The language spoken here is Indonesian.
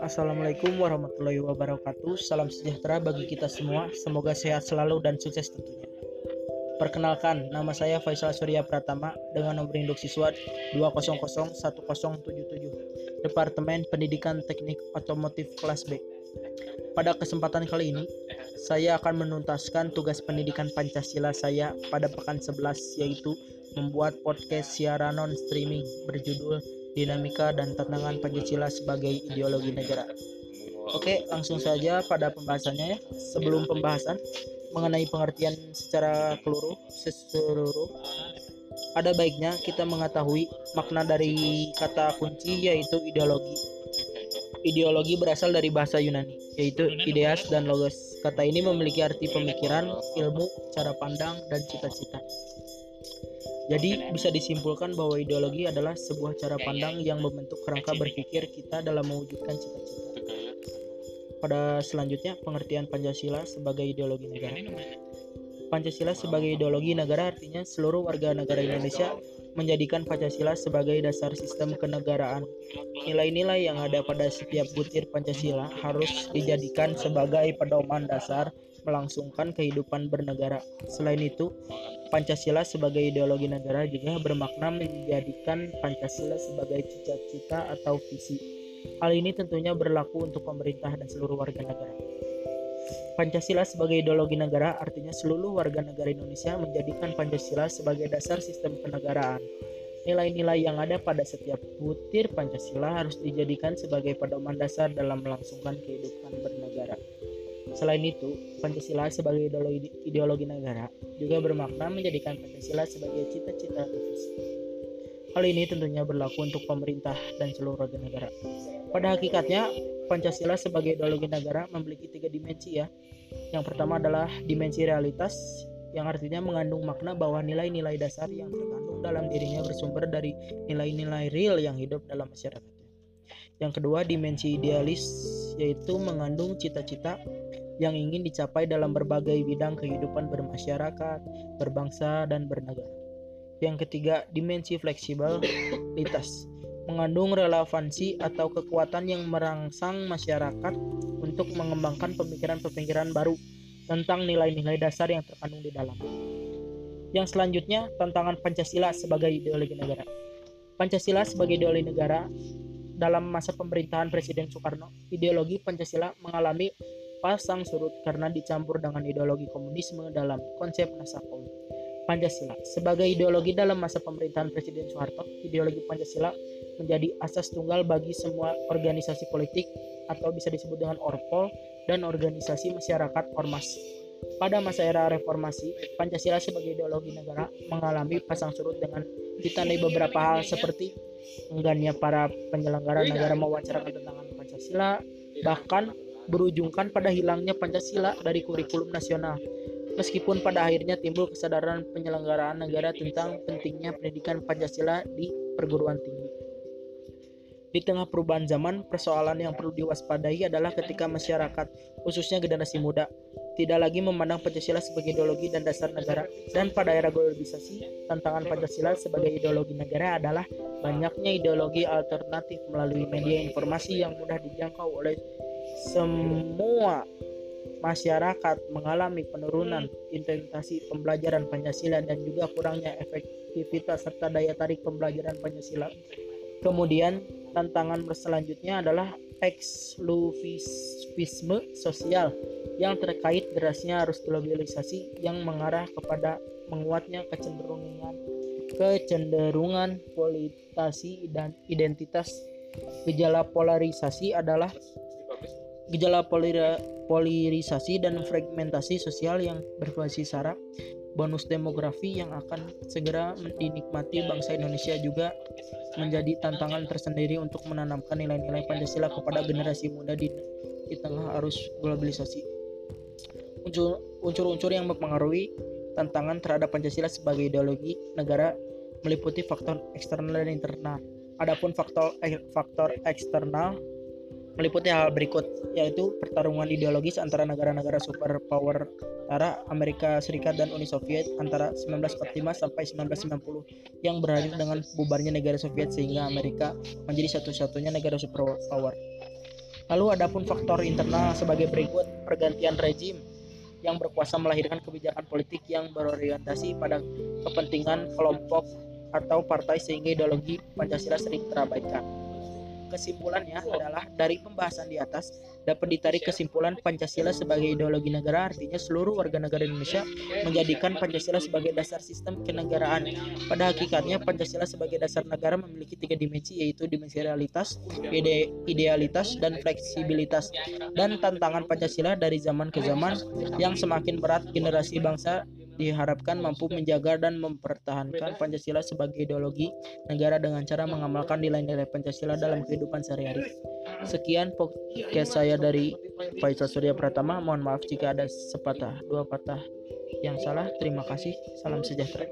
Assalamualaikum warahmatullahi wabarakatuh. Salam sejahtera bagi kita semua. Semoga sehat selalu dan sukses tentunya. Perkenalkan, nama saya Faisal Surya Pratama dengan nomor induk siswa 2001077, Departemen Pendidikan Teknik Otomotif kelas B. Pada kesempatan kali ini, saya akan menuntaskan tugas pendidikan Pancasila saya pada pekan 11 yaitu membuat podcast siaran non streaming berjudul Dinamika dan Tantangan Pancasila sebagai Ideologi Negara. Oke, langsung saja pada pembahasannya ya. Sebelum pembahasan, mengenai pengertian secara keluruh seluruh ada baiknya kita mengetahui makna dari kata kunci yaitu ideologi. Ideologi berasal dari bahasa Yunani, yaitu ideas dan logos. Kata ini memiliki arti pemikiran, ilmu, cara pandang, dan cita-cita. Jadi bisa disimpulkan bahwa ideologi adalah sebuah cara pandang yang membentuk kerangka berpikir kita dalam mewujudkan cita-cita. Pada selanjutnya pengertian Pancasila sebagai ideologi negara. Pancasila sebagai ideologi negara artinya seluruh warga negara Indonesia menjadikan Pancasila sebagai dasar sistem kenegaraan. Nilai-nilai yang ada pada setiap butir Pancasila harus dijadikan sebagai pedoman dasar melangsungkan kehidupan bernegara. Selain itu, Pancasila sebagai ideologi negara juga bermakna menjadikan Pancasila sebagai cita-cita atau visi Hal ini tentunya berlaku untuk pemerintah dan seluruh warga negara. Pancasila sebagai ideologi negara artinya seluruh warga negara Indonesia menjadikan Pancasila sebagai dasar sistem kenegaraan. Nilai-nilai yang ada pada setiap butir Pancasila harus dijadikan sebagai pedoman dasar dalam melangsungkan kehidupan bernegara. Selain itu, Pancasila sebagai ideologi, ideologi negara juga bermakna menjadikan Pancasila sebagai cita-cita visi. Hal ini tentunya berlaku untuk pemerintah dan seluruh warga negara. Pada hakikatnya, Pancasila sebagai ideologi negara memiliki tiga dimensi ya. Yang pertama adalah dimensi realitas, yang artinya mengandung makna bahwa nilai-nilai dasar yang terkandung dalam dirinya bersumber dari nilai-nilai real yang hidup dalam masyarakat. Yang kedua, dimensi idealis, yaitu mengandung cita-cita yang ingin dicapai dalam berbagai bidang kehidupan bermasyarakat, berbangsa, dan bernegara. Yang ketiga, dimensi fleksibilitas mengandung relevansi atau kekuatan yang merangsang masyarakat untuk mengembangkan pemikiran-pemikiran baru tentang nilai-nilai dasar yang terkandung di dalam. Yang selanjutnya, tantangan Pancasila sebagai ideologi negara. Pancasila sebagai ideologi negara dalam masa pemerintahan Presiden Soekarno, ideologi Pancasila mengalami pasang surut karena dicampur dengan ideologi komunisme dalam konsep Nasakom. Pancasila. Sebagai ideologi dalam masa pemerintahan Presiden Soeharto, ideologi Pancasila menjadi asas tunggal bagi semua organisasi politik atau bisa disebut dengan Orpol dan organisasi masyarakat Ormas. Pada masa era reformasi, Pancasila sebagai ideologi negara mengalami pasang surut dengan ditandai beberapa hal seperti enggannya para penyelenggara negara mewawancarakan tentang Pancasila, bahkan berujungkan pada hilangnya Pancasila dari kurikulum nasional Meskipun pada akhirnya timbul kesadaran penyelenggaraan negara tentang pentingnya pendidikan Pancasila di perguruan tinggi. Di tengah perubahan zaman, persoalan yang perlu diwaspadai adalah ketika masyarakat, khususnya generasi muda, tidak lagi memandang Pancasila sebagai ideologi dan dasar negara. Dan pada era globalisasi, tantangan Pancasila sebagai ideologi negara adalah banyaknya ideologi alternatif melalui media informasi yang mudah dijangkau oleh semua masyarakat mengalami penurunan intensitas pembelajaran Pancasila dan juga kurangnya efektivitas serta daya tarik pembelajaran Pancasila. Kemudian tantangan selanjutnya adalah eksklusivisme sosial yang terkait derasnya arus globalisasi yang mengarah kepada menguatnya kecenderungan kecenderungan politisasi dan identitas gejala polarisasi adalah gejala polarisasi dan fragmentasi sosial yang berbasis sara, bonus demografi yang akan segera dinikmati bangsa Indonesia juga menjadi tantangan tersendiri untuk menanamkan nilai-nilai Pancasila kepada generasi muda di, di tengah arus globalisasi. Unsur-unsur yang mempengaruhi tantangan terhadap Pancasila sebagai ideologi negara meliputi faktor eksternal dan internal. Adapun faktor faktor eksternal meliputi hal berikut yaitu pertarungan ideologis antara negara-negara superpower antara Amerika Serikat dan Uni Soviet antara 1945 sampai 1990 yang berakhir dengan bubarnya negara Soviet sehingga Amerika menjadi satu-satunya negara superpower. Lalu adapun faktor internal sebagai berikut pergantian rezim yang berkuasa melahirkan kebijakan politik yang berorientasi pada kepentingan kelompok atau partai sehingga ideologi Pancasila sering terabaikan kesimpulannya adalah dari pembahasan di atas dapat ditarik kesimpulan Pancasila sebagai ideologi negara artinya seluruh warga negara Indonesia menjadikan Pancasila sebagai dasar sistem kenegaraan. Pada hakikatnya Pancasila sebagai dasar negara memiliki tiga dimensi yaitu dimensi realitas, ide idealitas, dan fleksibilitas. Dan tantangan Pancasila dari zaman ke zaman yang semakin berat generasi bangsa diharapkan mampu menjaga dan mempertahankan Pancasila sebagai ideologi negara dengan cara mengamalkan nilai-nilai Pancasila dalam kehidupan sehari-hari. Sekian podcast saya dari Faisal Surya Pratama. Mohon maaf jika ada sepatah dua patah yang salah. Terima kasih. Salam sejahtera.